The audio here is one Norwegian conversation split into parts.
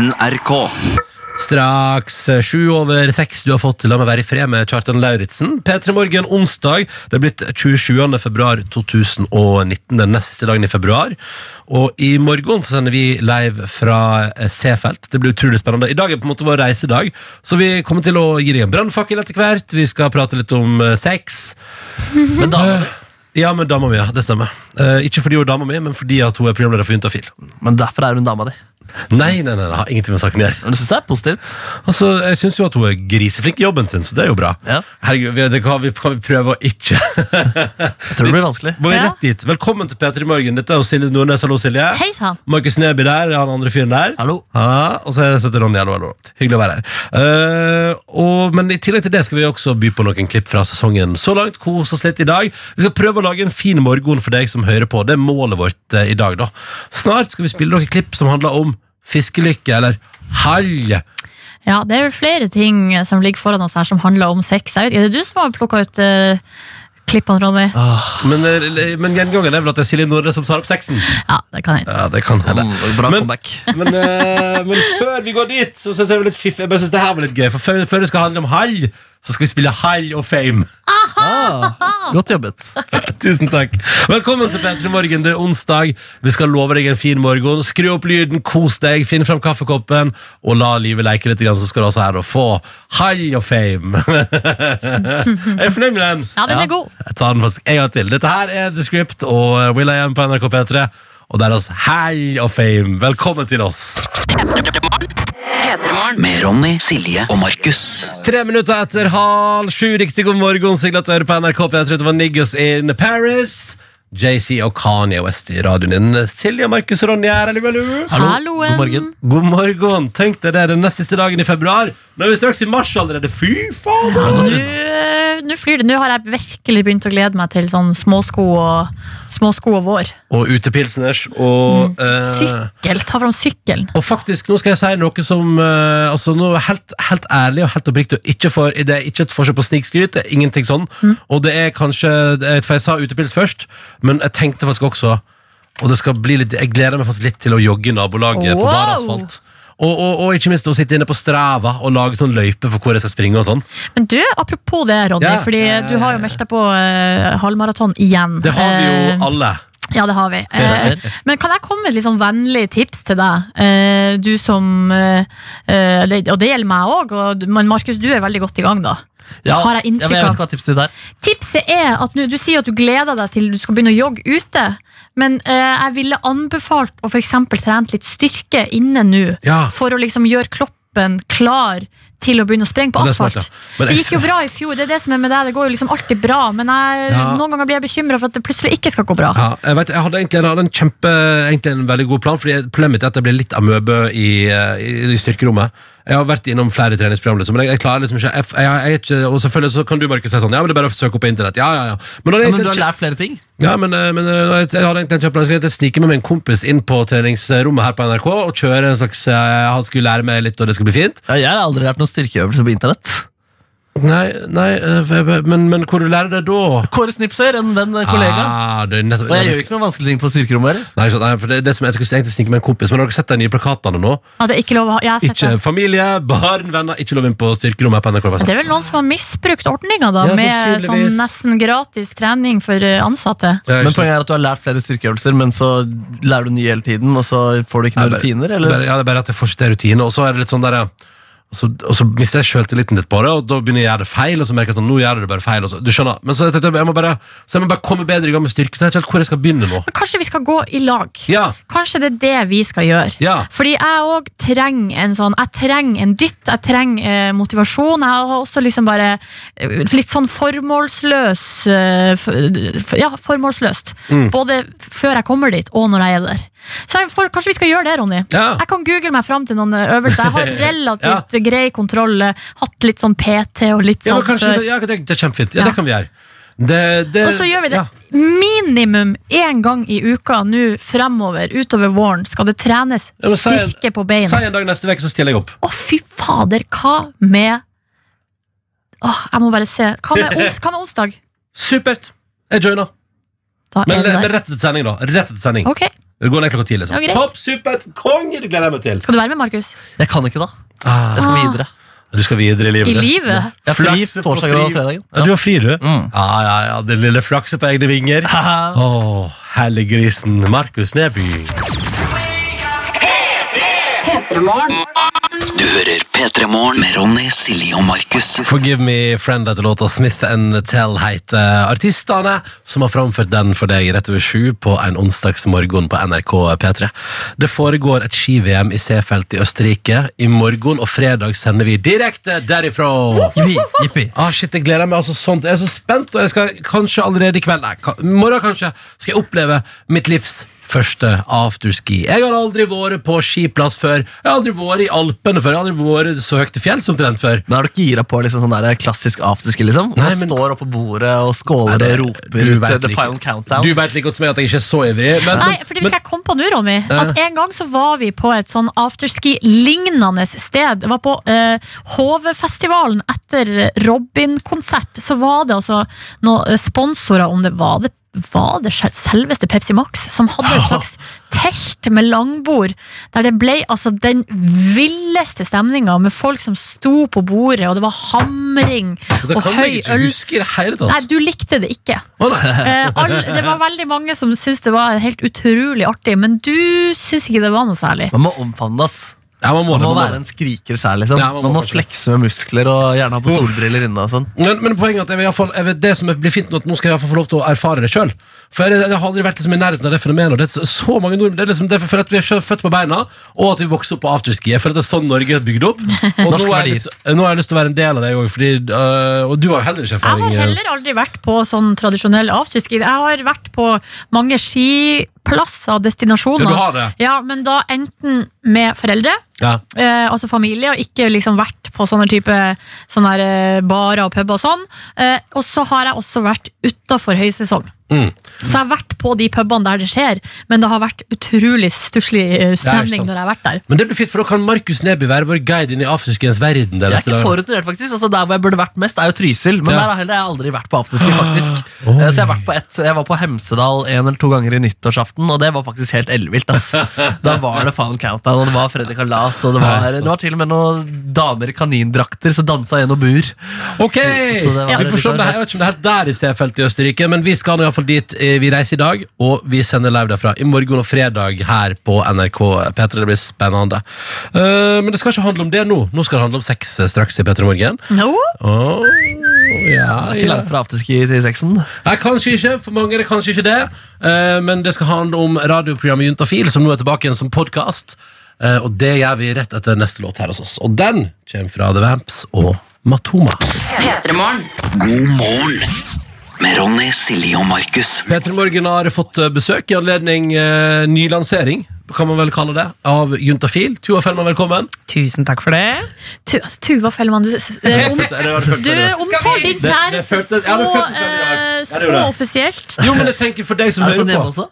NRK. Straks eh, sju over seks du har fått La meg være i fred med Kjartan Lauritzen. P3 Morgen onsdag. Det er blitt 27. februar 2019, den neste dagen i februar. Og i morgen så sender vi live fra eh, Seefeld. Det blir utrolig spennende. I dag er på en måte vår reisedag, så vi kommer til å gi deg en brannfakkel etter hvert. Vi skal prate litt om eh, sex. Men da, Ja, men dama mi, ja. Det stemmer. Eh, ikke fordi hun er dama mi, men fordi at hun er programleder for Juntafil. men derfor er hun dama di. Nei, nei, nei, det har ingenting med saken å gjøre. Men du synes det er positivt? Altså, Jeg syns jo at hun er griseflink i jobben sin, så det er jo bra. Ja. Herregud, vi- det kan vi, kan vi prøve å ikke Jeg tror det blir vanskelig. Må vi Ja. rett dit. Velkommen til P3 Morgen. Dette er jo Silje Nordnes. Hallo, Silje. Hei sann. Markus Neby der, han andre fyren der. Hallo. Ja, og så er det Ronny. Hallo, hallo. Hyggelig å være her. Eh, og, men i tillegg til det skal vi også by på noen klipp fra sesongen så langt. Kos oss litt i dag. Vi skal prøve å lage en fin morgen for deg som hører på. Det er målet vårt eh, i dag. da. Snart skal vi spille noen klipp som handler om fiskelykke, eller hall. Ja, det er vel flere ting som ligger foran oss her som handler om sex. Jeg vet, er det du som har plukka ut uh, klippene, Ronny? Men, eh, men gjengangen er vel at det er Silje Nordre som tar opp sexen? Ja, det kan hende. Ja, det kan hende. Mm, bra Men- comeback. Men, uh, men før vi går dit, så synes jeg det var litt fiff. Jeg bare synes det her var litt gøy For før, før det skal handle om hall, så skal vi spille Hall og Fame. Ah, godt jobbet. Tusen takk. Velkommen til P3 Morgen. Det er onsdag. Vi skal love deg en fin morgen. Skru opp lyden, kos deg, finn fram kaffekoppen, og la livet leke litt, så skal du også her og få Hall og Fame. er du fornøyd med den? Ja, den er god. Jeg tar den faktisk en gang til. Dette her er The Script og Will I Am på NRK P3. Og er altså Hall og Fame. Velkommen til oss. Med Ronny, Silje og Markus. Tre minutter etter halv sju. Riktig god morgen. sigla til du på NRK P3. Det var Niggas in Paris. JC og Kanye West i radioen din. Silje, Markus og Ronny her. Hallo, hallo. Hallo. God morgen. God morgen. Tenk deg det er den nest siste dagen i februar. Nå er vi straks i mars allerede. Fy faen! Øh, nå flyr det. Nå har jeg virkelig begynt å glede meg til sånn småsko og, småsko og vår. Og utepilsners og eh, Sykkel. Ta fram sykkelen. Og faktisk, nå skal jeg si noe som eh, altså nå helt, helt ærlig og helt oppriktig. Ikke for, det er ikke et forsøk på snikskryt, det er ingenting sånn. Og det er kanskje For jeg sa utepils først, men jeg tenkte faktisk også Og det skal bli litt Jeg gleder meg faktisk litt til å jogge i nabolaget på Wow! bar asfalt. Og, og, og ikke minst å sitte inne på Strava og lage sånn løype for hvor jeg skal springe. og sånn Men du, apropos det, Ronny, Ja. fordi du har jo meldt deg på uh, halvmaraton igjen. Det har vi jo uh, alle. Ja, det har vi. Uh, men kan jeg komme med et litt sånn vennlig tips til deg? Uh, du som det- Og det gjelder meg òg, men Markus, du er veldig godt i gang, da. Ja, Har jeg ja, inntrykk men jeg vet av. hva tipset er. Tipset er at nu, du sier at du gleder deg til du skal begynne å jogge ute. Men eh, jeg ville anbefalt å eksempel trene litt styrke inne nå. Ja. For å liksom gjøre kroppen klar til å begynne å sprenge på Ja, det er smart, asfalt. ja. Men det jeg- gikk jo bra i fjor. Det er det som er med deg. Det går jo liksom alltid bra. Men jeg, Ja. noen ganger blir jeg bekymra for at det plutselig ikke skal gå bra. Ja, jeg, vet, jeg hadde egentlig jeg hadde en kjempe Egentlig en veldig god plan, Fordi problemet mitt er at jeg blir litt amøbe i, eh, i, i styrkerommet. Jeg har vært innom flere treningsprogram, liksom, men jeg, jeg klarer liksom ikke jeg, jeg, jeg, er ikke Og selvfølgelig så kan du Markus si sånn Ja, men det er bare å søke opp på internett. Ja, ja, ja. Men, da Ja, men du har lært flere ting. ja, men, eh, men eh, jeg, jeg hadde egentlig en kjempeplan. Jeg skulle snike med meg en kompis inn på treningsrommet her på NRK og kjøre en slags eh, Han skulle lære meg litt, og det skulle bli fint. Ja, jeg har aldri lært noen styrkeøvelser på internett. Nei, nei eh, men, men hvor du lærer det da? Kåre Snipser, en venn, en kollega. Ah, det er nettopp, Og jeg gjør ikke noen vanskelige ting på styrkerommet heller. Nei, så- nei, for det, er det som jeg skulle egentlig snike med en kompis Men har dere sett de nye plakatene nå? Ja, det er ikke lov å ha Jeg har sett Ikke det. familie, barn, venner Ikke lov inn på styrkerommet på NRK Men Det er vel noen som har misbrukt ordninga, da, Ja, med sånn sannsynligvis. nesten gratis trening for eh, ansatte. Ja, Men ikke sant. poenget er at du har lært flere styrkeøvelser, men så lærer du nye hele tiden, og så får du ikke Ja, noen bare- rutiner? Eller? bare, Ja, det er bare at jeg får ikke til rutine Og så er det litt sånn der og så, og så mister jeg selvtilliten litt på det Og da begynner jeg å gjøre det feil Og så merker jeg sånn, nå gjør jeg det bare feil så, Du skjønner Men så jeg, tenkte, jeg, må bare, så jeg må bare komme bedre i gang med styrke Så jeg vet ikke helt hvor jeg skal begynne nå Men kanskje vi skal gå i lag? Ja, Kanskje det er det vi skal gjøre? ja Fordi jeg òg trenger en sånn Jeg trenger en dytt, jeg trenger eh, motivasjon. Jeg har også liksom bare eh, litt sånn formålsløs eh, Ja, formålsløst. Mm. Både før jeg kommer dit, og når jeg er der. Så jeg får, kanskje vi skal gjøre det, Ronny. Ja. Jeg kan google meg fram til noen øvelser. Jeg har relativt grei kontroll. eh, Hatt litt sånn PT og litt sånn ja, kanskje, før. ja, det, det er kjempefint Ja, Ja. det kan vi gjøre det, det, Og så gjør vi det ja. minimum én gang i uka nå fremover, utover våren, skal det trenes Ja, men en- styrke på beina. Si en dag neste vek så stiller jeg opp Å, fy fader, hva med Åh, Jeg må bare se. Hva med, ons hva med onsdag? Supert Jeg joiner Men, men rett etter sending da Rett etter sending Okay. Det går ned klokka ti, liksom. Ja. Topp, supert, konge! Det gleder jeg meg til. Skal du være med, Markus? Jeg kan ikke, da. Ah, Jeg skal Ah. videre. du skal videre i livet. I livet? Har fri torsdager og fri- Ja, du har fri, du? Mm. Ja, ja, ja. Den lille flakset på egne vinger. Å, oh, helliggrisen Markus Neby. Du hører P3 Morgen med Ronny, Silje og Markus. Forgive me, friend, etter låta Smith and Tell heter artistene som har framført den for deg rett over sju på en onsdagsmorgen på NRK P3. Det foregår et ski-VM i Seefeld i Østerrike. I morgen og fredag sender vi direkte derifra. Jippi, jippi. Ah, shit, Jeg gleder meg altså sånt. Jeg er så spent, og jeg skal kanskje allerede i kveld Nei, i morgen kanskje skal jeg oppleve mitt livs første afterski. Jeg har aldri vært på skiplass før. Jeg har aldri vært i Alpene før. Jeg har aldri vært så høyt til fjells omtrent før. Men Er du ikke gira på liksom sånn der klassisk afterski? liksom? Nei, Man men- står oppå bordet og skåler Nei, det- og roper ut eh, the final countdown. Du vet like godt som jeg at jeg ikke er så ivrig. Men, Nei, for det men, fikk jeg kom på nå, Ronny. At En gang så var vi på et sånn afterski-lignende sted. Det var på uh, HV-festivalen etter Robin-konsert. Så var det altså noen eh, sponsorer, om det var det var det selveste Pepsi Max som hadde et slags telt med langbord, der det ble altså den villeste stemninga med folk som sto på bordet, og det var hamring det og høy øl. huske. Nei, du likte det ikke. Eh, all, det var veldig mange som syntes det var helt utrolig artig, men du syns ikke det var noe særlig. Man må omfavnes. Ja, man må, Man det, må man må være det. en skriker sjæl. Liksom. Ja, man man, må kanskje. flekse med muskler og gjerne ha på solbriller inne. og sånn. Men, men poenget er at jeg vil jeg vil, det som blir fint nå, at nå skal jeg få lov til å erfare det sjøl. For jeg, jeg har aldri vært liksom i nærheten av det fenomenet. og Det er så, mange nordmenn Det er liksom det er for at vi er født på beina, og at vi vokser opp på afterski. Føler at det er sånn Norge er bygd opp. Og nå har, jeg lyst, nå har jeg lyst til å være en del av det òg, øh, Og du har jo heller ikke Jeg har øh. heller aldri vært på sånn tradisjonell afterski. Jeg har vært på mange skiplasser destinasjoner. Ja, du har det. Ja, men da enten med foreldre, Ja. eh, altså familie, og ikke liksom vært på sånne type sånne eh, barer og puber og sånn. Eh, og så har jeg også vært utafor høysesong. Mm. Så jeg har vært på de pubene der det skjer, men det har vært utrolig stusslig eh, stemning når jeg har vært der. Men det blir fint, for da kan Markus Neby være vår guide inn i afterskiens verden. den Jeg er ikke så rutinert, faktisk. Altså, der hvor jeg burde vært mest, er jo Trysil. Men Ja. der har heller jeg aldri vært på afterski, faktisk. Oi. Eh, Så jeg, har vært på et, jeg var på Hemsedal en eller to ganger i nyttårsaften, og det var faktisk helt ellevilt. Altså. Da var det faen countdown, og det var Freddy Kalas, og det var, det var til og med noen damer i kanindrakter som dansa gjennom bur. Ok! Så det var vi får se om det, det er der i Seefeld i Østerrike, men vi skal nå i hvert fall dit. Eh, Vi reiser i dag, og vi sender live derfra i morgen og fredag her på NRK P3. Det blir spennende. Uh, men det skal ikke handle om det nå. Nå skal det handle om sex eh, straks i P3 Morgen. No? Oh, ja, Ikke langt fra afterski til sexen. Nei, kanskje ikke. For mange er det kanskje ikke det. Uh, men det skal handle om radioprogrammet Juntafil, som nå er tilbake igjen som podkast. og det gjør vi rett etter neste låt her hos oss. Og den kommer fra The Vamps og Matoma. God morgen med Ronny, Silje og Markus. Peter Morgen har fått eh, besøk i anledning eh, nylansering, kan man vel kalle det, av Juntafil. Tuva Fellmann, velkommen. Tusen takk for det. Tu, altså, Tuva Fellmann, du, eh, om, du omtaler deg ja, så, eh, så offisielt. Jo, men jeg tenker for deg som hører på.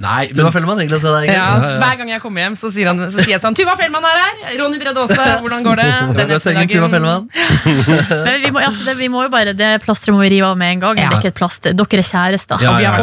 Nei, Du var Fellmann, hyggelig å se deg. Ja, hver gang jeg kommer hjem, så sier, han, så sier jeg sånn Tuva Fellmann er her! Ronny Bredde Aase, hvordan går det? Skal vi Den Tuva Fellmann? Men vi må, altså, det, vi må jo bare, det plasteret må vi rive av med en gang. Ja. Det er ikke et plaster. Dere er kjærester. Ja, Og ja,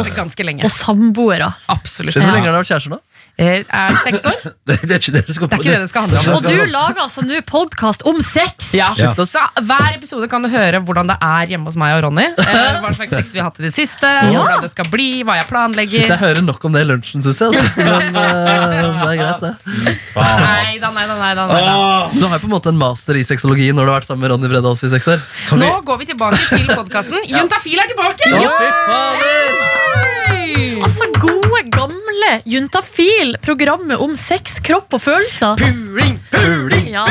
lenge. Og samboere. Absolutt. Hvor lenge har dere vært kjærester nå? Eh, Er det seks år? det, det er ikke det det skal Det er ikke det det skal handle om. Og du lager altså nå podkast om sex! Ja. Ja. Så Hver episode kan du høre hvordan det er hjemme hos meg og Ronny. Eh, hva slags sex vi har hatt i det siste, hvordan det skal bli, hva jeg Shit, planlegger. jeg hører nok om det i lunsjen, syns jeg. Altså. Men uh, det er greit, det. Nei da, nei da, nei da. Nei da. Du har jo på en måte en master i sexologi når du har vært sammen med Ronny Brede også i seks år. Nå går vi tilbake til podkasten. Juntafil er tilbake! Ja, fy fader! Gamle Juntafil, programmet om sex, kropp og følelser. Puling, puling. Ja,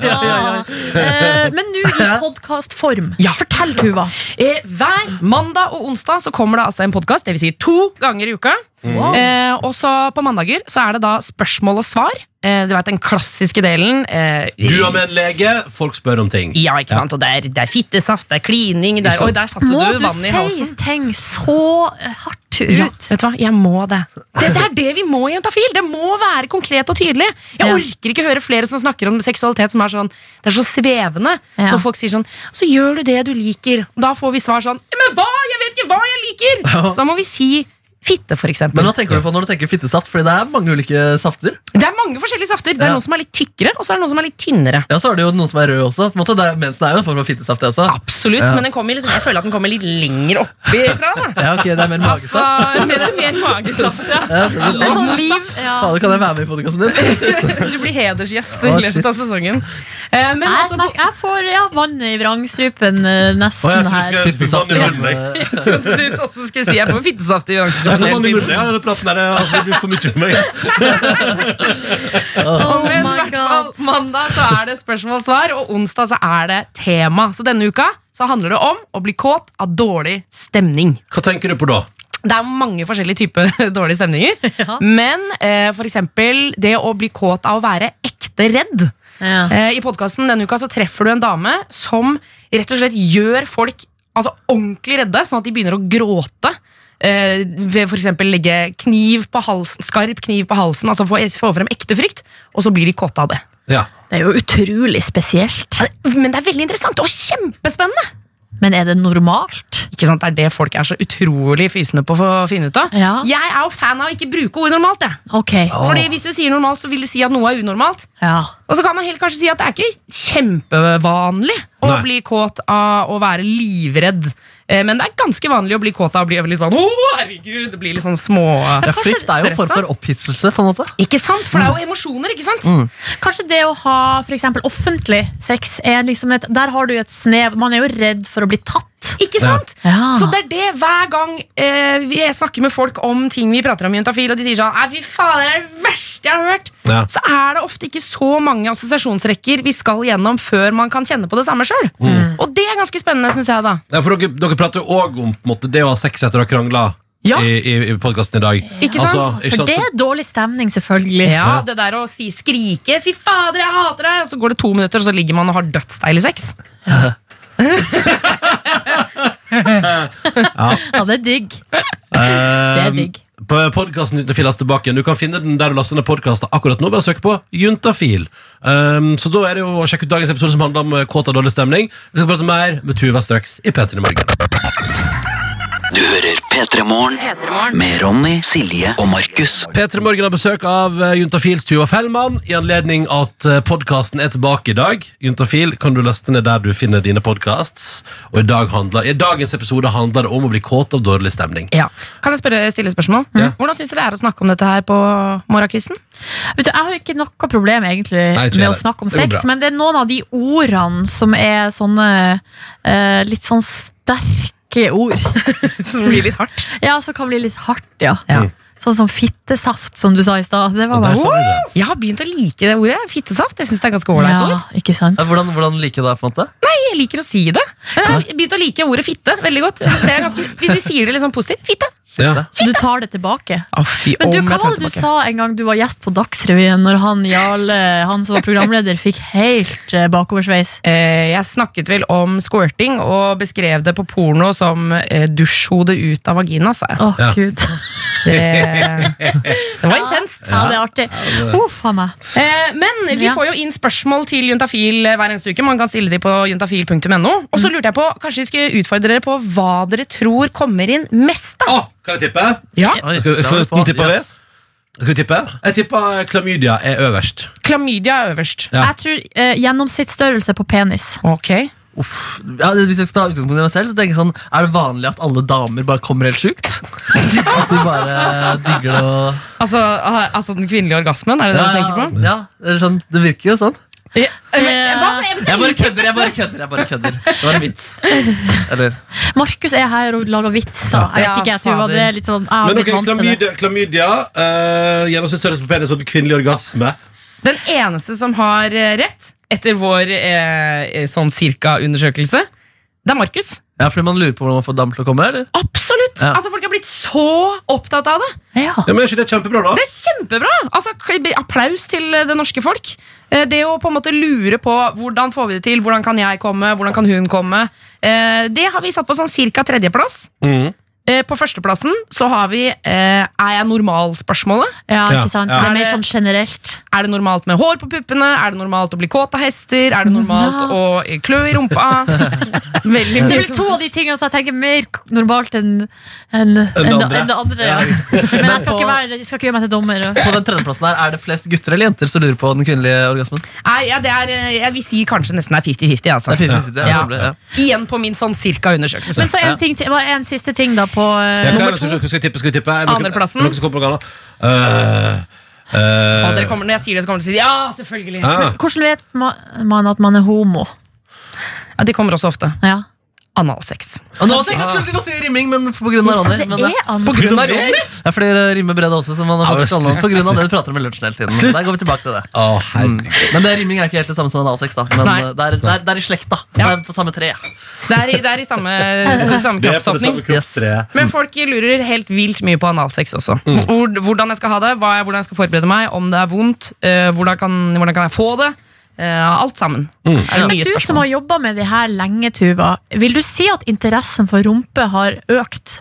ja. Eh, Men nå i podkastform. Ja. Fortell, Tuva. Eh, hver mandag og onsdag så kommer det altså en podkast, dvs. Si to ganger i uka. Eh, og så på mandager så er det da spørsmål og svar. Eh, du vet den klassiske delen. Eh, Du er med en lege, folk spør om ting. Ja, ikke sant? Og det er, det er fittesaft, det er klining det er. Oi, der satte Må du du vann i si halsen. ting så eh, hardt ut? Ja, vet du hva? Jeg må det. det. Det er det vi må i Juntafil! Det må være konkret og tydelig. Jeg Ja. orker ikke høre flere som snakker om seksualitet som er sånn Det er så svevende. Ja. Når folk sier sånn Så gjør du det du liker. Da får vi svar sånn Men hva?! Jeg vet ikke hva jeg liker! Så da må vi si fitte, for eksempel. Men hva tenker du på når du tenker fittesaft? Fordi det er mange ulike safter. Det er mange forskjellige safter. Det er Ja. noen som er litt tykkere, og så er det noen som er litt tynnere. Ja, så er det jo noen som er rød også. På en måte, det er, mensen er jo en form for fittesaft, det også. Absolutt, Ja. men den kommer liksom, jeg føler at den kommer litt lenger oppi fra. Da. Ja, ok, det er mer Altså, magesaft. Altså, mer, mer magesaft, ja. Ja, det- er sånn liv. Ja. Fader, kan jeg være med i podkasten din? Du blir hedersgjest i løpet av sesongen. Eh, Men Jeg, altså, på, jeg får ja, vann i vrangstrupen eh, Å, nesten jeg tror du her. vann jeg. jeg trodde du også skulle si jeg får fittesaft i Jeg får vann i munnen. Ja, denne praten der, altså, det blir for mye for meg. Oh Men i hvert fall, mandag så er det spørsmål-svar, og onsdag så er det tema. Så denne uka så handler det om å bli kåt av dårlig stemning. Hva tenker du på da? Det er mange forskjellige typer dårlige stemninger. Ja. Men eh, eksempel det å bli kåt av å være ekte redd. Ja. Eh, I podkasten denne uka så treffer du en dame som rett og slett gjør folk altså, ordentlig redde, sånn at de begynner å gråte. Eh, ved for eksempel legge kniv på halsen, skarp kniv på halsen, altså få, få frem ekte frykt, og så blir de kåte av det. Ja. Det er jo utrolig spesielt. Men det er veldig interessant og kjempespennende! Men er det normalt? Ikke sant? Det er det folk er så utrolig fysende på å finne ut av. Ja. Jeg er jo fan av å ikke bruke ord normalt. Jeg. Ok. Fordi Hvis du sier normalt, så vil det si at noe er unormalt. Ja. Og så kan man helt kanskje si at det er ikke kjempevanlig å Nei. bli kåt av å være livredd. Eh, Men det er ganske vanlig å bli kåt av å bli litt sånn Å, herregud! Det blir litt sånn små Ja, frykt er jo en form for opphisselse, på en måte. Ikke sant? For det er jo emosjoner, ikke sant? Kanskje det å ha for eksempel, offentlig sex er liksom et, Der har du et snev Man er jo redd for å bli tatt. Ikke sant? Ja. Så det er det hver gang eh, jeg snakker med folk om ting vi prater om i Juntafil, og de sier sånn Nei, fy faen, det er det verste jeg har hørt. Ja. Så er det ofte ikke så mange assosiasjonsrekker vi skal gjennom før man kan kjenne på det samme sjøl. Og det er ganske spennende, syns jeg, da. Ja, for dere, dere prater jo òg om måte, det å ha sex etter å ha krangla Ja. i, i, i podkasten i dag. Ikke sant? Altså, ikke For det er dårlig stemning, selvfølgelig. Ja, det der å si skrike 'fy fader, jeg hater deg', og så går det to minutter, og så ligger man og har dødsdeilig sex. Ja, det er digg. Det er Um, digg. På podkasten Juntafil er tilbake. Du kan finne den der du laster ned podkaster akkurat nå. Bare søk på Juntafil. Um, så da er det jo å sjekke ut dagens episode som handler om eh, kåt og dårlig stemning. Vi skal prate mer med Tuva straks i P3 Morgen. Du hører P3 Morgen med Ronny, Silje og Markus. P3 Morgen har besøk av eh, Juntafils Tuva Fellmann i anledning at podkasten er tilbake i dag. Juntafil kan du laste ned der du finner dine podkasts. Og i, dag handler, i dagens episode handler det om å bli kåt av dårlig stemning. Ja. Kan jeg spørre, stille spørsmål? Ja. Hvordan syns du det er å snakke om dette her på morgenkvisten? Vet du, Jeg har ikke noe problem egentlig Nei, ikke med å heller. snakke om Det går sex, bra. men det er noen av de ordene som er sånne eh, litt sånn sterke ord. Som blir litt hardt. Ja, som kan bli litt hardt, ja. Ja. Sånn som fittesaft, som du sa i stad. Det var bare sa. Jeg har begynt å like det ordet. Fittesaft. Jeg synes det er ganske ålreit ja, ord. ikke sant? Ja, Hvordan, hvordan liker du det? på en måte? Jeg liker å si det. Men jeg har begynt å like ordet fitte veldig godt. Det er ganske, hvis vi sier det sånn positivt. Fitte. Ja. Så du tar det tilbake? Oh, fy, Men du, hva var det du sa en gang du var gjest på Dagsrevyen, når han Jarle, han som var programleder, fikk helt eh, bakoversveis? Eh, jeg snakket vel om squirting og beskrev det på porno som eh, dusjhode ut av vagina, sa jeg. Å, Ja. gud. Det, det var intenst. Ja, det er artig. Uff a meg. Eh, men vi Ja. får jo inn spørsmål til Juntafil eh, hver eneste uke. Man kan stille de på juntafil.no. Og så lurte jeg på, kanskje vi skal utfordre dere på hva dere tror kommer inn mest da? Kan jeg tippe? Ja, Oi, Skal det på- tipper vi? yes. Skal vi tippe? Jeg tipper klamydia er øverst. Klamydia er øverst. Ja. Jeg tror eh, gjennomsnittsstørrelse på penis. Ok. Ja, hvis jeg skal ta utgangspunkt i meg selv, så tenker jeg sånn Er det vanlig at alle damer bare kommer helt sjukt? At de bare digger det og Altså, ah, altså den kvinnelige orgasmen, er det det du tenker på? Ja, eller sånn, det virker jo sånn. Ja. Hva med Jeg bare kødder, jeg bare kødder. jeg bare kødder Det var en vits. Eller Markus er her og lager vitser. Jeg vet ikke, jeg tror det er litt sånn Jeg har Men ok, vant til det. klamydia, klamydia uh, gjennomsnittsstørrelse på penis og kvinnelig orgasme. Den eneste som har eh, rett, etter vår eh, sånn cirka-undersøkelse, det er Markus. Ja, fordi man lurer på hvordan man får damer til å komme? eller? Absolutt! Ja. Altså, Folk har blitt så opptatt av det. Ja. Ja, men Er ikke det kjempebra, da? Det er kjempebra! Altså, applaus til eh, det norske folk. Eh, Det å på en måte lure på hvordan får vi det til, hvordan kan jeg komme, hvordan kan hun komme, eh, det har vi satt på sånn cirka tredjeplass. Mhm. Eh, på førsteplassen så har vi eh, Er jeg normal-spørsmålet. Ja, Ja, ikke sant? ja. Det er Er mer sånn generelt. Er det normalt med hår på puppene? Er det normalt å bli kåt av hester? Er det normalt Ja. å klø i rumpa? Veldig Det er vel to av de tingene som jeg tenker mer normalt enn en, en, andre. det andre. Ja. Men jeg skal ikke, være, jeg skal ikke gjøre meg til dommer. På den tredjeplassen her, Er det flest gutter eller jenter som lurer på den kvinnelige orgasmen? Nei, ja, det er, eh, Jeg vil si kanskje nesten er 50-50. Altså. Det er 50-50, ja. Ja. nemlig, ja. Igjen på min sånn cirka undersøkelse. Men så en, ting, en siste ting da på Ja, eh, hva er nummer det som- to. Skal vi tippe? Skal vi tippe? Er det noen- Andreplassen. er det noen som kommer på? Eh, eh, Og dere kommer, når jeg sier det, så kommer dere til å si ja, selvfølgelig. ah, Hvordan vet ma- man at man er homo? Ja, det kommer også ofte. Ja. Analsex. Og nå tenkte jeg skulle til å si rimming, men pga. Ronny. Det Men, er det, På grunn av Ronny? ja, fordi det rimer Brede også, så man har Ja, det du prater om i lunsjen hele tiden. Der går vi tilbake til det. Å, herregud. Men det rimming er ikke helt det samme som analsex, da. Men eh, det er, det, er, det er i slekt, da. Det er på samme tre. Det er, i- det er i samme, samme kroppsåpning. Yes. Men folk lurer helt vilt mye på analsex også. Hvor, hvordan jeg skal ha det, hvordan jeg skal forberede meg, om det er vondt, eh, hvordan, kan, hvordan kan jeg få det. Eh, alt sammen. Mm. det Men mye du som har jobba med de her lenge, Tuva, vil du si at interessen for rumpe har økt?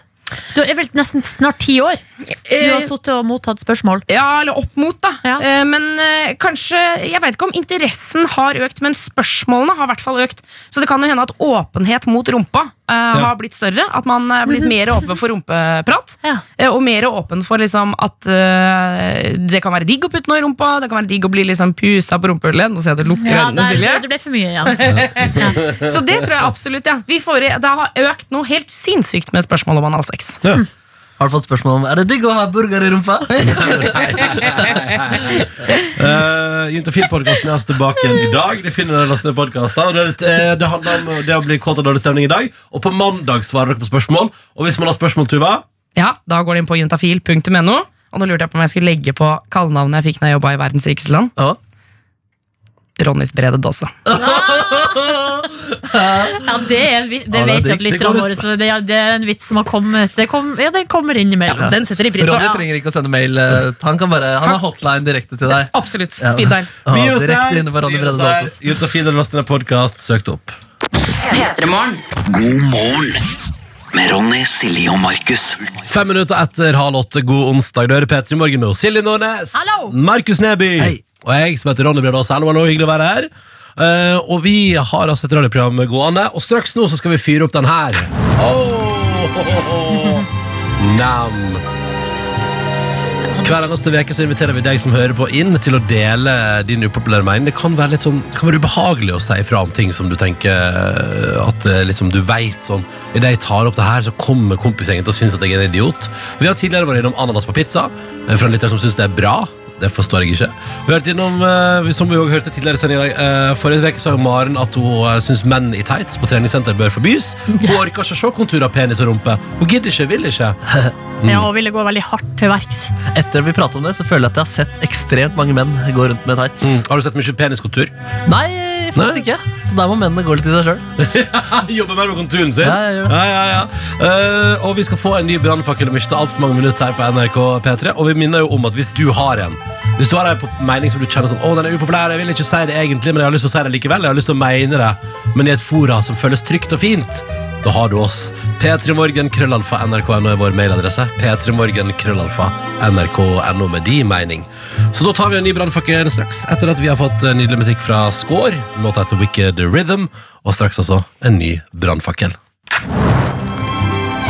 Du er vel nesten snart ti år? Du har Eh, sittet og mottatt spørsmål. Ja, eller opp mot, da. Ja. Eh, Men eh, kanskje Jeg vet ikke om interessen har økt, men spørsmålene har i hvert fall økt. Så det kan jo hende at åpenhet mot rumpa ja. har blitt større. At man er blitt mer åpen for rumpeprat. Ja. Og mer åpen for liksom at det kan være digg å putte noe i rumpa. Det kan være digg å bli liksom pusa på rumpehullet. Nå ser jeg at du lukker Ja, øynene, der, Silje. det ble for mye, ja. Så det tror jeg absolutt, ja. Vi får, det har økt noe helt sinnssykt med spørsmål om analsex. Har du fått spørsmål om Er det digg å ha burger i rumpa? Uh, Juntafil-podkasten er altså tilbake igjen i dag. De finner den lastet ned podkaster. Det, eh, det handler om det å bli kåt av dårlig stemning i dag. Og på mandag svarer dere på spørsmål. Og hvis man har spørsmål, Tuva Ja, Da går det inn på juntafil.no. Og nå lurte jeg på om jeg skulle legge på kallenavnet jeg fikk når jeg jobba i verdens rikeste land. Ja. Ronnys brede dåse. ja det, er en, vits, det Ja, vet jeg at lytterne våre så det, det er en vits som har kommet. Det kom, ja, den kommer innimellom. Den setter de pris på. Ronny trenger ikke å sende mail. eh, Han, kan bare, han har hotline direkte til deg. Absolutt. Speed dial. Ja, Vi oss direkte der. inne på Ronny Vi oss Brede der. Daasens. Juntafil har lastet ned podkast. Søkt opp. God morgen med Ronny, Silje og Markus. Fem minutter etter halv åtte, god onsdag. Du hører det P3 Morgen med Silje Nordnes, Hallo. Markus Neby Hei. Og jeg som heter Ronny Bredås. Hallo, hyggelig å være her. Eh, og vi har altså et radioprogram gående, og straks nå så skal vi fyre opp den her. Oh, Nam. Hver eneste uke inviterer vi deg som hører på inn til å dele din upopulære mening. Det kan være litt sånn, det kan være ubehagelig å si fra om ting som du tenker eh, at eh, liksom, du vet sånn Idet jeg tar opp det her, så kommer kompisgjengen til å synes at jeg er en idiot. Vi har tidligere vært innom ananas på pizza, eh, fra en lytter som syns det er bra. Det forstår jeg ikke. Vi har vært innom, eh, som vi også hørte tidligere i sendingen i dag, eh, Forrige uke sa jo Maren at hun uh, syns menn i tights på treningssenter bør forbys. Hun orker ikke å se konturer av penis og rumpe. Hun gidder ikke, vil ikke. Ja, og ville gå veldig hardt til verks. Etter vi pratet om det, så føler jeg at jeg har sett ekstremt mange menn gå rundt med tights. Mm. Har du sett mye peniskontur? Nei, faktisk ikke. Så der må mennene gå litt i seg sjøl. Jobber mer med konturen sin. Ja, jeg gjør det. Ja, ja, ja. Eh, og vi skal få en ny brannfakkel om ikke altfor mange minutter her på NRK P3. Og vi minner jo om at hvis du har en Hvis du har en på- mening som du kjenner sånn Å, den er upopulær, jeg vil ikke si det egentlig, men jeg har lyst til å si det likevel. Jeg har lyst til å mene det, men i et fora som føles trygt og fint. Da har du oss. P3morgen, krøllalfa, nrk.no er vår mailadresse. P3morgen, krøllalfa, nrk.no med din mening. Så da tar vi en ny brannfakkel straks, etter at vi har fått eh, nydelig musikk fra Score. Låta heter Wicked Rhythm, og straks altså en ny brannfakkel.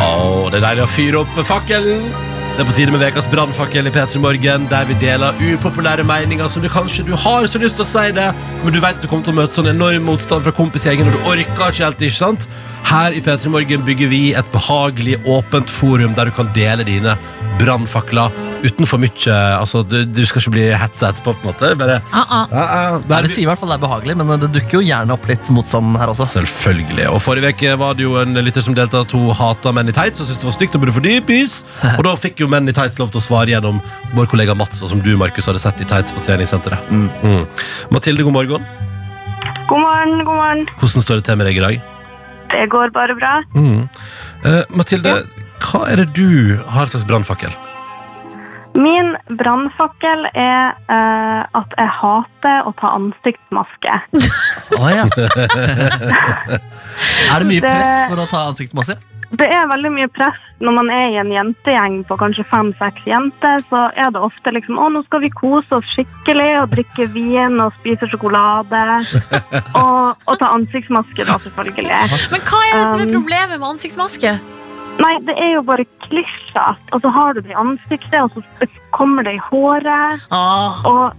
Åh, det er deilig å fyre opp fakkelen. Det er på tide med ukas brannfakkel i P3 Morgen, der vi deler upopulære meninger som du kanskje du har så lyst til å si det, men du vet at du kommer til å møte sånn enorm motstand fra kompisgjengen, og du orker ikke helt, ikke sant? Her i P3 Morgen bygger vi et behagelig, åpent forum der du kan dele dine brannfakler uten for mye Altså, du, du skal ikke bli hetsa etterpå, på en måte. Bare Ah, ah. Ah, der, Nei, Vi sier i hvert fall det er behagelig, men det dukker jo gjerne opp litt motstand her også. Selvfølgelig. Og Forrige uke var det jo en lytter som delte at hun hata menn i tights og syntes det var stygt og burde fordypes. Og da fikk jo menn i tights lov til å svare gjennom vår kollega Mats, og som du, Markus, hadde sett i tights på treningssenteret. Mm. Mathilde, god morgen. God morgen, god morgen. Hvordan står det til med deg i dag? Det går bare bra. Mm. Uh, Mathilde, hva er det du har slags brannfakkel? Min brannfakkel er eh, at jeg hater å ta ansiktsmaske. Å, ja. er det mye Det- press for å ta ansiktsmaske? Det er veldig mye press når man er i en jentegjeng på kanskje fem-seks jenter. Så er det ofte liksom Å, nå skal vi kose oss skikkelig og drikke vin og spise sjokolade. og, og ta ansiktsmaske, da, selvfølgelig. Men hva er det som er Um, problemet med ansiktsmaske? Nei, det er jo bare klissete. Og så har du det i ansiktet, og så kommer det i håret. Ah. Og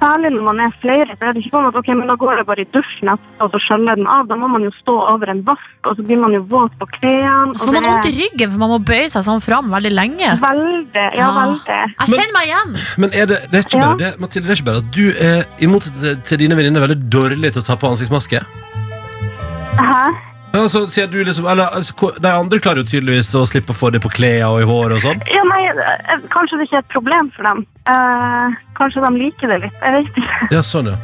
særlig når man er flere, så er det ikke sånn at ok, men da går det bare i dusjen og så skjøller den av. Da må man jo stå over en vask, og så blir man jo våt på klærne. Så får man vondt i ryggen, for man må bøye seg sånn fram veldig lenge. Veldig, ja, Ah. veldig. Jeg kjenner meg igjen. Men er det, det er ikke Ja. bare det, Mathilde, det er ikke bare at du er, i motsetning til- til dine venninner, veldig dårlig til å ta på ansiktsmaske? Hæ? Ja, så sier du liksom, eller, altså, De andre klarer jo tydeligvis å slippe å få det på klærne og i håret og sånn. Ja, nei, eh, kanskje det ikke er et problem for dem. Eh, kanskje de liker det litt, jeg vet ikke. Ja, sånn, ja.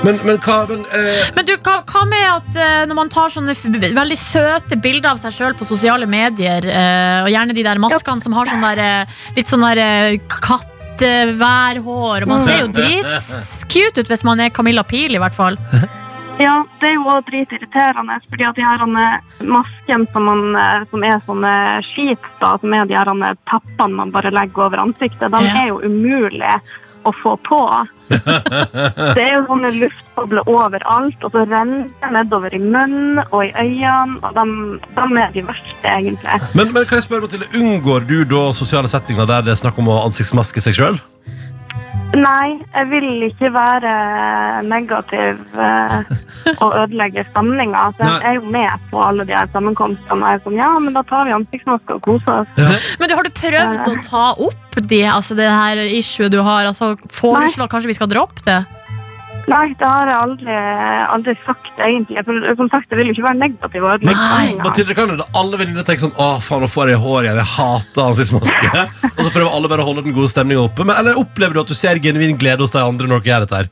Men, men hva men, eh, Men du, hva, hva med at eh, når man tar sånne f veldig søte bilder av seg sjøl på sosiale medier, eh, og gjerne de der maskene som har sånn der, eh, litt sånn der eh, katteværhår, og man ser jo dritscute ut hvis man er Camilla Pil, i hvert fall. Ja, det er jo dritirriterende, fordi at de her maskene som, man, eh, som er sånne skit, da, som er de her teppene man bare legger over ansiktet, de er jo umulig å få på. det er jo sånne luftbobler overalt, og så renner det nedover i munnen og i øynene, og de, de er de verste, egentlig. men, men kan jeg spørre, Mathilde, unngår du da sosiale settinger der det er snakk om å ansiktsmaske seg sjøl? Nei, jeg vil ikke være negativ eh, og ødelegge stemninga. Så jeg er jo med på alle de her sammenkomstene. Og jeg er sånn, ja, men da tar vi ansiktsmaske og koser oss. Men du, har du prøvd å ta opp det, altså det her issue du har? Altså Foreslå kanskje vi skal droppe det? Nei, det har jeg aldri, aldri sagt, egentlig. For, som sagt, jeg vil jo ikke være negativ og ødelegge Nei. stemninga. Mathilde, kan det alle venninner tenker sånn Å, faen, nå får jeg hår igjen. Jeg hater ansiktsmaske. og så prøver alle bare å holde den gode stemninga oppe. Men, eller opplever du at du ser genuin glede hos de andre når dere gjør dette her?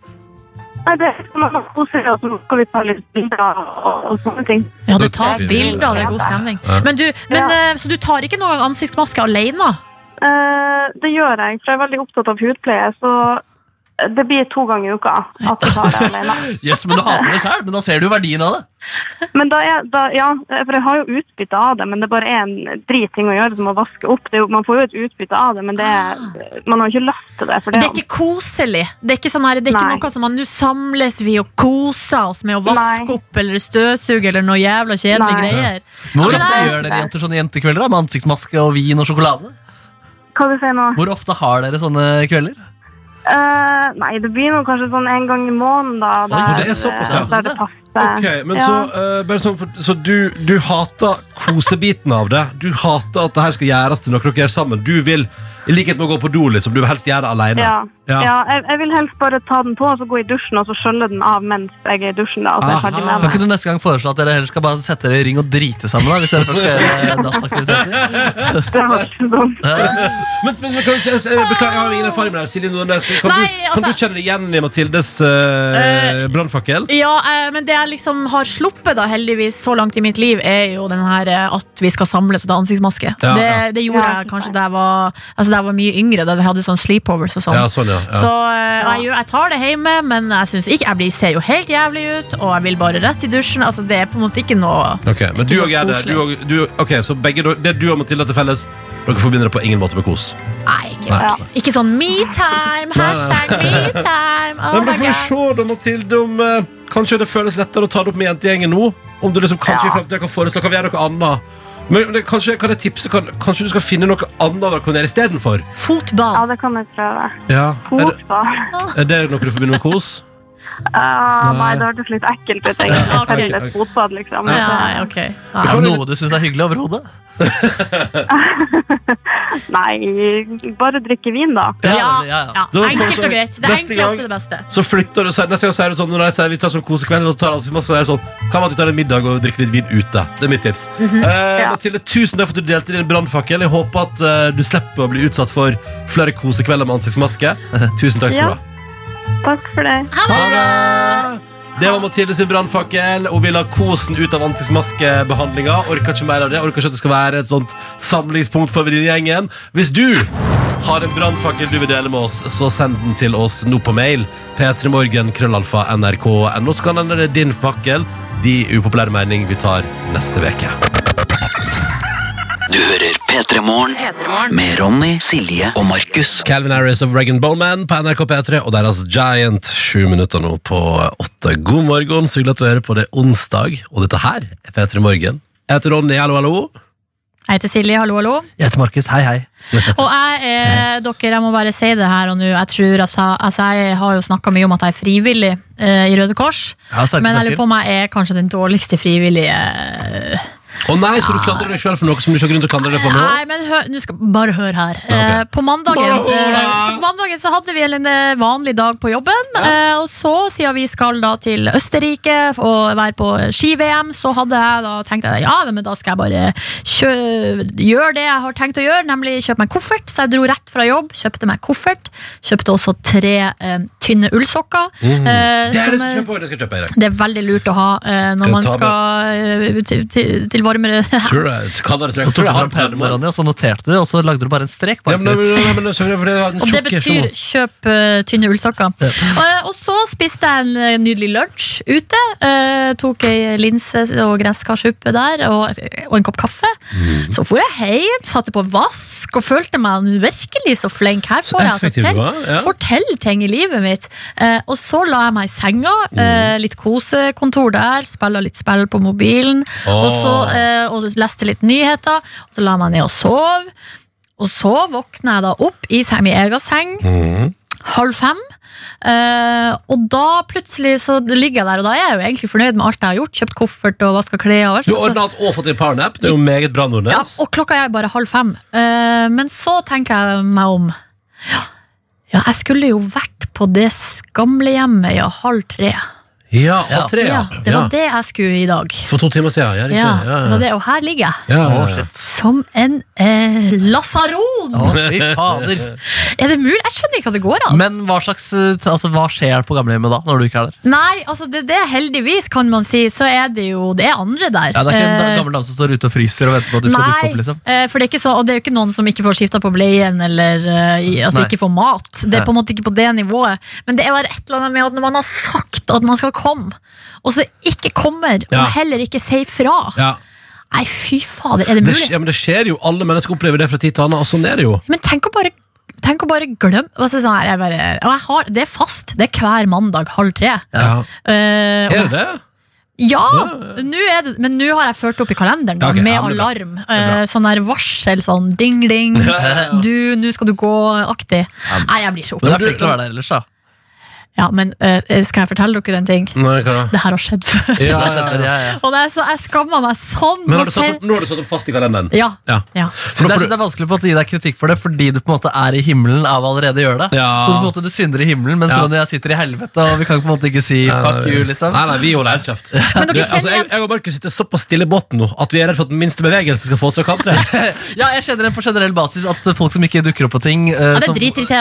Nei, det at man koser seg, og så skal vi ta litt bilder og, og sånne ting. Ja, det tas bilder, det er god stemning. Men, du, men, Ja. eh, så du tar ikke noen gang ansiktsmaske alene? Eh, det gjør jeg, for jeg er veldig opptatt av hudpleie, så det blir to ganger i uka at du tar det alene. Yes, men du hater det sjøl, men da ser du verdien av det. Men da er, da, ja, for jeg har jo utbytte av det, men det bare er en drit ting å gjøre som å vaske opp. Det er jo, man får jo et utbytte av det, men det er, man har ikke lyst til det. For Det det, er ikke koselig. Det er ikke, sånn her, det er ikke noe som man Nå samles vi og koser oss med å vaske Nei. opp eller støvsuge eller noe jævla kjedelige greier. Hvor ofte gjør dere jenter sånne jentekvelder da, med ansiktsmaske og vin og sjokolade? hva du sier nå? Hvor ofte har dere sånne kvelder? Eh, nei, det blir nå kanskje sånn en gang i måneden, da. Oi, det er såpass, ja. der det passer. Ok, men ja. Så, eh, bare sånn, for, så du, du hater kosebiten av det. Du hater at det her skal gjøres til noe dere gjør sammen. Du vil, i likhet med å gå på do, liksom, du vil helst gjøre det alene. Ja, Ja. ja. jeg, jeg vil helst bare ta den på og så gå i dusjen og så skjølle den av mens jeg er i dusjen. da, og så er jeg ferdig med Kan det. ikke du neste gang foreslå at dere heller skal bare sette dere i ring og drite sammen? da, Hvis dere først skal gjøre dassaktiviteter? Det var ikke sånn. Men, men, men kan du, jeg, jeg, beklager, jeg har jo ingen erfaring med det. her. Silje Nordnes, kan, Nei, du, kan altså- du kjenne deg igjen i Mathildes uh, brannfakkel? Ja, eh, men det jeg liksom har sluppet da heldigvis så langt i mitt liv, er jo den her eh, at vi skal samles og ta ansiktsmaske. Ja, det, ja. det gjorde Ja, jeg kanskje da jeg var, altså da jeg var mye yngre, da vi hadde sånn sleepovers og sånn. Ja, sånn, ja. ja. Så eh, jeg, jeg tar det hjemme, men jeg synes ikke Jeg blir, ser jo helt jævlig ut, og jeg vil bare rett i dusjen. Altså, det er på en måte ikke noe Ok, men du og Gerde, du, og- du, ok, så begge, det du og Mathilde til felles, dere forbinder det på ingen måte med kos. Nei, ikke, Nei. Ja. ikke sånn me-time! Hashtag me-time! Oh Men da får vi se da, Mathilde, om eh, kanskje det føles lettere å ta det opp med jentegjengen nå. Om du liksom kanskje i Ja. fremtiden kan foreslå Kan vi gjøre noe annet. Men det, kanskje, kan jeg tipse kan, Kanskje du skal finne noe annet å kan istedenfor? Fotball. Ja, det kan jeg prøve. Ja. Er, det- Fotball. er det noe du forbinder med kos? Ah, nei, det hørtes litt ekkelt ut, egentlig. Ok. Felles fotball, liksom. Ja, ok. Ja. Er det noe du syns er hyggelig overhodet? Nei, bare drikke vin, da. Ja, ja, ja, ja. Enkelt og greit. Det enkle er egentlig ofte det beste. Så flytter du så Neste gang sier det sånn Når jeg sier vi tar sånn kosekveld Og tar altså masse, er det sånn Kan man ta en middag og drikke litt vin ute Det er mitt tips Mhm. eh, Ja. Mathilde, tusen takk for at du delte din brannfakkel Jeg håper at uh, du slipper å bli utsatt for Flere kosekvelder med ansiktsmaske Tusen takk skal du Ja. ha Takk for det. Ha det! Det var Mathilde sin brannfakkel Hun vil ha kosen ut av ansiktsmaskebehandlinga Orker ikke mer av det Orker ikke at det skal være et sånt samlingspunkt for venninnegjengen Hvis du Har en brannfakkel du vil dele med oss, så send den til oss nå på mail. P3morgen, krøllalfa, nrk.no. Så kan hende det er din fakkel. De upopulære mening vi tar neste uke. Du hører P3 med Ronny, Silje og Markus. Calvin Harris og Regan Bowman på NRK P3 og deres Giant. Sju minutter nå på åtte. God morgen, så hyggelig at du hører på det onsdag. Og dette her er P3 Morgen. Jeg heter Ronny, hallo, hallo. Jeg heter Silje, hallo, hallo. Jeg heter Markus, hei hei. Og jeg er, dere, jeg må bare si det her og nå. Jeg tror altså, altså Jeg har jo snakka mye om at jeg er frivillig eh, i Røde Kors. Ja, Men jeg lurer på om jeg er kanskje den dårligste frivillige eh, Å nei, skal du klandre deg sjøl for noe som du ikke har grunn til å klandre deg for nå? Nei, men hør, nå skal bare hør her. Eh, på, mandagen, eh, så på mandagen så hadde vi en eh, vanlig dag på jobben. Eh, og så, siden vi skal da til Østerrike og være på ski-VM, så hadde jeg da tenkt at ja, men da skal jeg bare kjø gjøre det jeg har tenkt å gjøre, nemlig kjøpe meg koffert. Så jeg dro rett fra jobb, kjøpte meg koffert. Kjøpte også tre eh, tynne ullsokker. eh, Mm. Det er som det er- skal kjøpe, det skal jeg kjøpe i dag. det er veldig lurt å ha eh, når Skal man ta skal eh, til, til, til varmere Tror du det? Kan dere Du Jeg Tror du har pennen, pennen? Så noterte du, og så lagde du bare en strek. Ja, bak men, litt. men, men, men, for det Og det betyr kjøp eh, tynne ullsokker. Og, og så spiste jeg en eh, nydelig lunsj ute. eh, tok ei linse og gresskarsuppe der, og, og en kopp kaffe. Mm. Så for jeg hjem, satte på vask og følte meg virkelig så flink. Her får jeg altså effektiv til, var, ja. Fortell ting i livet mitt. Eh, og så la jeg meg i senga. Mm. eh, litt kosekontor der, spilla litt spill på mobilen. Og så Åh. Eh, og så leste litt nyheter. Og så la meg ned og sov. Og så våkner jeg da opp i min egen seng mm. halv fem. Eh, og da plutselig så ligger jeg der, og da er jeg jo egentlig fornøyd med alt jeg har gjort. Kjøpt koffert og vaska klær. og alt. Du har ordna og fått en powernap. Det er jo meget bra, Nordnes. ja, og klokka er bare halv fem. Eh, men så tenker jeg meg om. Ja, ja, jeg skulle jo vært på det gamlehjemmet i halv tre. Ja, A3, ja. Ja, det var Ja. det jeg skulle i dag. For to timer siden. Ja, riktig. Ja, Ja, det var det, Og her ligger jeg. Ja, ja, Å, ja. Som en eh, lasaron! Fy fader. Er det mulig? Jeg skjønner ikke at det går an. Men hva, slags, eh, altså, hva skjer på gamlehjemmet da, når du ikke er der? Nei, altså det, det heldigvis, kan man si, så er det jo Det er andre der. Ja, det er ikke en Eh, gammel dame som står ute og fryser og venter på at du skal dukke opp? liksom eh, for det er ikke så, og det er jo ikke noen som ikke får skifta på bleien eller eh, i- altså Nei. ikke får mat. Det er på en måte ikke på det nivået. Men det er bare et eller annet med at når man har sagt at man skal komme, og så ikke kommer, Ja. og heller ikke sier fra. Ja. Nei, fy fader, er det Det, mulig? skj- ja, men det skjer jo. Alle mennesker opplever det fra tid til annen, og sånn er det jo. Men tenk å bare Tenk å bare glemme altså, sånn her, jeg bare, og jeg har, Det er fast. Det er hver mandag halv tre. Ja. Eh, og- Er det det? Ja, nå er det, men nå har jeg ført opp i kalenderen da, Ja, ok, med ja, men det er bra. alarm. Eh, sånn der varsel, sånn ding-ding. Du, nå skal du gå-aktig. Nei, jeg blir så Men det er flink til å være der ellers, da. Ja, men eh, skal jeg fortelle dere en ting? Nei, hva da? Det her har skjedd før. Ja, ja, ja. ja, ja. Og det er så, jeg skammer meg sånn. Men har du satt opp, nå har du satt opp fast i kalenderen? Ja. Ja. ja. For det, er, det er vanskelig på å gi deg kritikk for det, fordi du på en måte er i himmelen av å allerede gjøre det. Ja. Så på en måte du synder i himmelen, mens Ja. Ronny og jeg sitter i helvete, og vi kan på en måte ikke si fuck you, liksom. Nei, nei, vi holder helt kjeft. Men dere altså, jeg, jeg og Markus sitter såpass stille i båten nå at vi er redd for at den minste bevegelse skal få oss til å kantre. Ja, jeg kjenner det på generell basis at folk som ikke dukker opp på ting eh, det er som-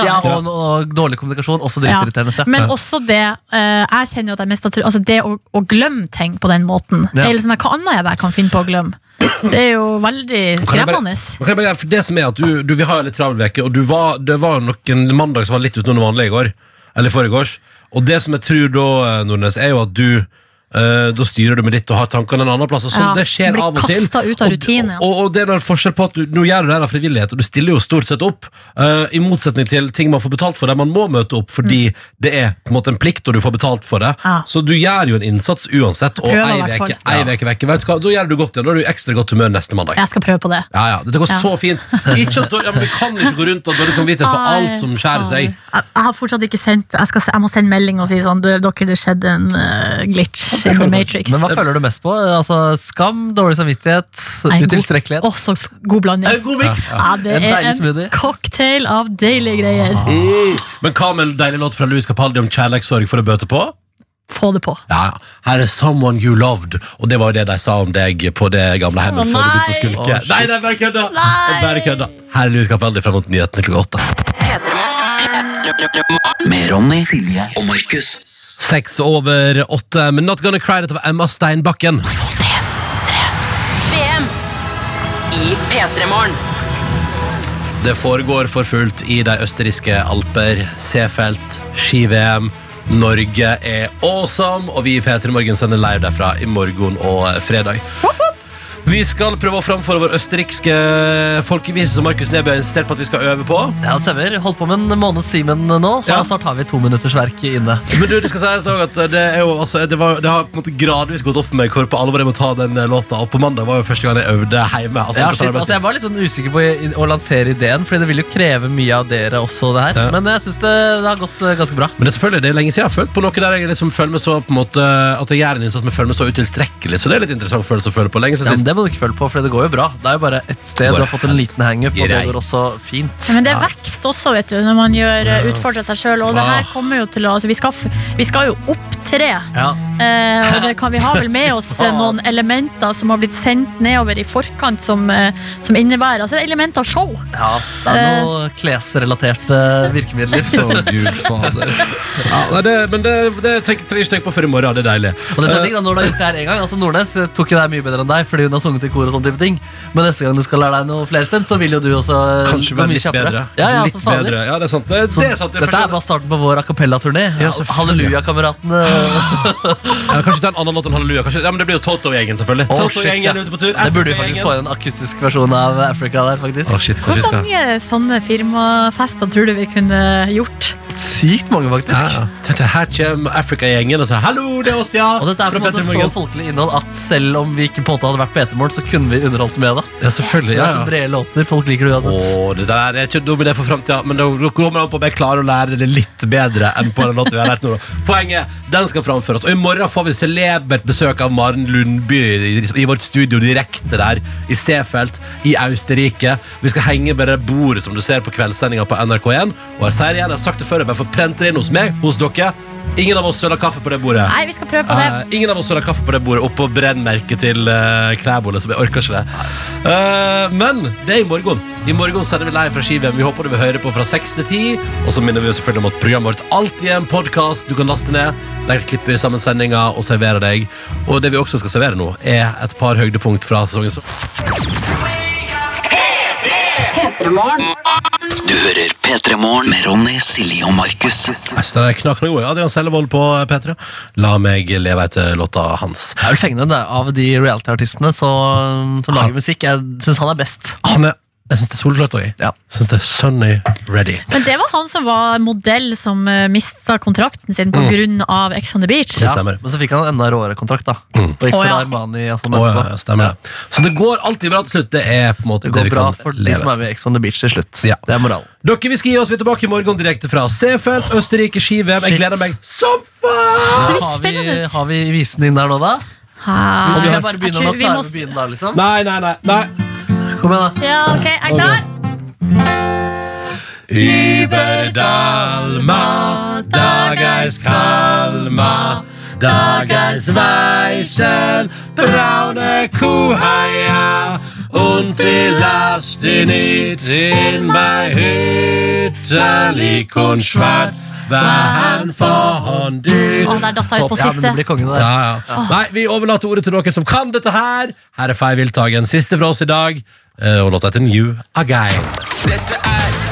Ja, og, og dårlig kommunikasjon, også dritirriterende. Ja. Men også det eh, Jeg kjenner jo at jeg mest tro- altså det å, å glemme ting på den måten. Ja. Eller sånn, hva annet er det jeg kan finne på å glemme? Det er jo veldig skremmende. Kan jeg bare, for det som er at du, du Vi har jo litt travel uke, og du var, det var nok en mandag som var litt utenom det vanlige i går. Eller foregårs. Og det som jeg tror da, eh, Nordnes, er jo at du eh, da styrer du med ditt og har tankene en annen plass. Og sånn, Ja, det skjer blir av og til. kastet ut av Og- rutine, ja. Og, og, det er en forskjell på at du, Nå gjør du det her av frivillighet, og du stiller jo stort sett opp. eh, I motsetning til ting man får betalt for, der man må møte opp fordi det er på en måte en plikt, og du får betalt for det. Mm. Ja. Så du gjør jo en innsats uansett. Og Prøver i ei hvert fall. veke, ei veke vekke, vet du hva, da gjør du godt igjen. Da er du i ekstra godt humør neste mandag. Jeg skal prøve på det. Ja, ja, Dette går Ja. så fint. Ikke at, ja, men Vi kan ikke gå rundt og ha dårlig samvittighet for Ai, alt som skjærer seg. Jeg, jeg har fortsatt ikke sendt Jeg, skal, se- jeg må sende melding og si sånn du, Dere, det skjedde en eh, glitch in the matrix. Men hva føler du mest på? Altså, skam, dårlig samvittighet, utilstrekkelighet? Også god blanding. En god miks. Ja, det En er en smoothie. cocktail av deilige greier. Men hva med en deilig låt fra Louis Capaldi om kjærlighetssorg for å bøte på? Få det på. Ja, ja. Her er 'Someone You Loved', og det var jo det de sa om deg på det gamle hjemmet oh, før du begynte å skulke. Oh, nei, nei, det bare kødda! Nei. Bare kødda. Her er Louis Capaldi fram mot nyhetene klokka åtte. Med Ronny, Silje og Markus. Seks over åtte, men Not Gonna Cry, dette var Emma Steinbakken. VM i P3 Morgen. Det foregår for fullt i de østerrikske alper. Seefeld, ski-VM. Norge er awesome, og vi i P3 Morgen sender live derfra i morgen og fredag. fredag. Vi skal prøve å framføre vår østerrikske folkevise som Markus Neby har insistert på at vi skal øve på. Ja, det stemmer. Holdt på med en måneds Simen nå, og Ja. snart har vi to minutters verk inne. Men du, det skal sies at det, er jo, altså, det, var, det har på en måte gradvis gått opp for meg hvor på alvor jeg må ta den eh, låta. Og på mandag var jo første gang jeg øvde hjemme. Altså, Ja, shit, altså, jeg var litt sånn usikker på å lansere ideen, Fordi det vil jo kreve mye av dere også. det her Ja. Men jeg syns det, det har gått eh, ganske bra. Men det er selvfølgelig det er lenge siden jeg har følt på noe der jeg liksom føler meg så på en måte At jeg gjør en innsats, men føler meg så utilstrekkelig. Så det er litt interessant følelse å føle på. Lenge siden sist. Må du ikke føle på, for det går jo bra. Det er jo bare ett sted. Du har fått en liten hangup, og det går også fint. Men det er vekst også, vet du, når man gjør, utfordrer seg sjøl. Og det her kommer jo til å altså, vi, skal, vi skal jo opptre. Ja. Eh, og det kan, vi ha vel med oss eh, noen elementer som har blitt sendt nedover i forkant, som, eh, som innebærer altså element av show. ja, det er noen klesrelaterte virkemidler. Å, gud fader. Ja, nei, det, men det, det tenker trenger ikke tenke på før i morgen. Det er deilig. Og det er ikke da, når du har gjort det her en gang altså Nordnes eh, tok jo det her mye bedre enn deg Fordi hun har sunget i kor og sånne type ting Men neste gang du skal lære deg noe flerstemt Så vil jo du også eh, Kanskje være litt kjappere. bedre. Ja, ja, litt bedre. Ja, det er sant. Det, det er sant. Det er Dette er bare starten på vår a cappella-turné Ja. Halleluja-kameratene ja, kanskje ta en annen låt enn Halleluja. Kanskje, ja, men det blir jo Toto-gjengen, selvfølgelig. Å, Toto-gjengen shit, ja. ute på tur. Det burde vi faktisk få en akustisk versjon av Africa der faktisk Å, shit, Hvor kanskje vi skal mange sånne firmafester tror du vi kunne gjort? Sykt mange faktisk ja, ja. Her kommer Africa-gjengen og sier 'hallo, det er oss', ja. Og dette er på Fra en måte Petter så Morgen. folkelig innhold At selv om vi ikke på en måte hadde vært PT-mål Så kunne vi underholdt med det Ja, selvfølgelig. Det Ja, er så ja. brede låter, folk liker det uansett Åh, det der er ikke dum idé for fremtiden men da det kommer an på om jeg klarer å lære det litt bedre enn på den låten vi har lært nå. da. Poenget, den skal framføres. Og i morgen får vi celebert besøk av Maren Lundby i, i vårt studio direkte der i Seefeld i Austerrike. Vi skal henge med det bordet som du ser på kveldssendinga på NRK1. Og jeg sier det igjen, jeg har sagt det før, jeg bare får prente det inn hos meg, hos dere. Ingen av oss søler kaffe på det bordet. Nei, vi skal prøve på det. Uh, ingen av oss søler kaffe på det bordet oppå brennmerket til uh, Klæbolle, så jeg orker ikke det. Uh, men det er i morgen. I morgen sender vi live fra ski-VM. Vi håper du vil høre på fra 6 til 10. Og så minner vi selvfølgelig om at programmet vårt alltid er en podkast du kan laste ned. Der klipper vi sammen sendinga og serverer deg. Og det vi også skal servere nå, er et par høydepunkt fra sesongen. som Du hører P3 Morgen med Ronny, Silje og Markus. Jeg den er knakende god. Adrian Sellevold på P3. La meg leve etter låta hans. Det er vel fengende det, Av de reality-artistene som lager musikk Jeg synes han er best Han er Jeg syns det er soleklart òg. Ja. Synes det er Sunny Ready. Men det var han som var modell som uh, mista kontrakten sin pga. Mm. av Ex on the Beach. Det stemmer. Men så fikk han en enda råere kontrakt da Og gikk for ja. Armani og sånn Å, ja, ja, stemmer det. Så det går alltid bra til slutt. Det er på en måte Det det, går vi bra kan for de som er med i Ex on the Beach til slutt Ja. Det er moralen Dere, vi skal gi oss. Vi er tilbake i morgen direkte fra Seefeld, Østerrike ski-VM. Jeg gleder meg som faen! har, vi, har vi visen inn der nå da? Hvis jeg bare begynne begynner nå, vi klarer må vi å begynne da liksom? Nei, nei, nei. nei. Kom igjen da Ja, ok, jeg er klar. Über Dalma, Dageis Kalma, Dageis Weißel, braune Kuhhaia und die Last in it in bei Hütte lik und schwarz var han von der datt jeg ut på Ja, men siste. blir kongen der Ja, ja. Nei, vi overlater ordet til noen som kan dette her. Her er Fei Viltagen. siste fra oss i dag, og låta heter New Again. Dette er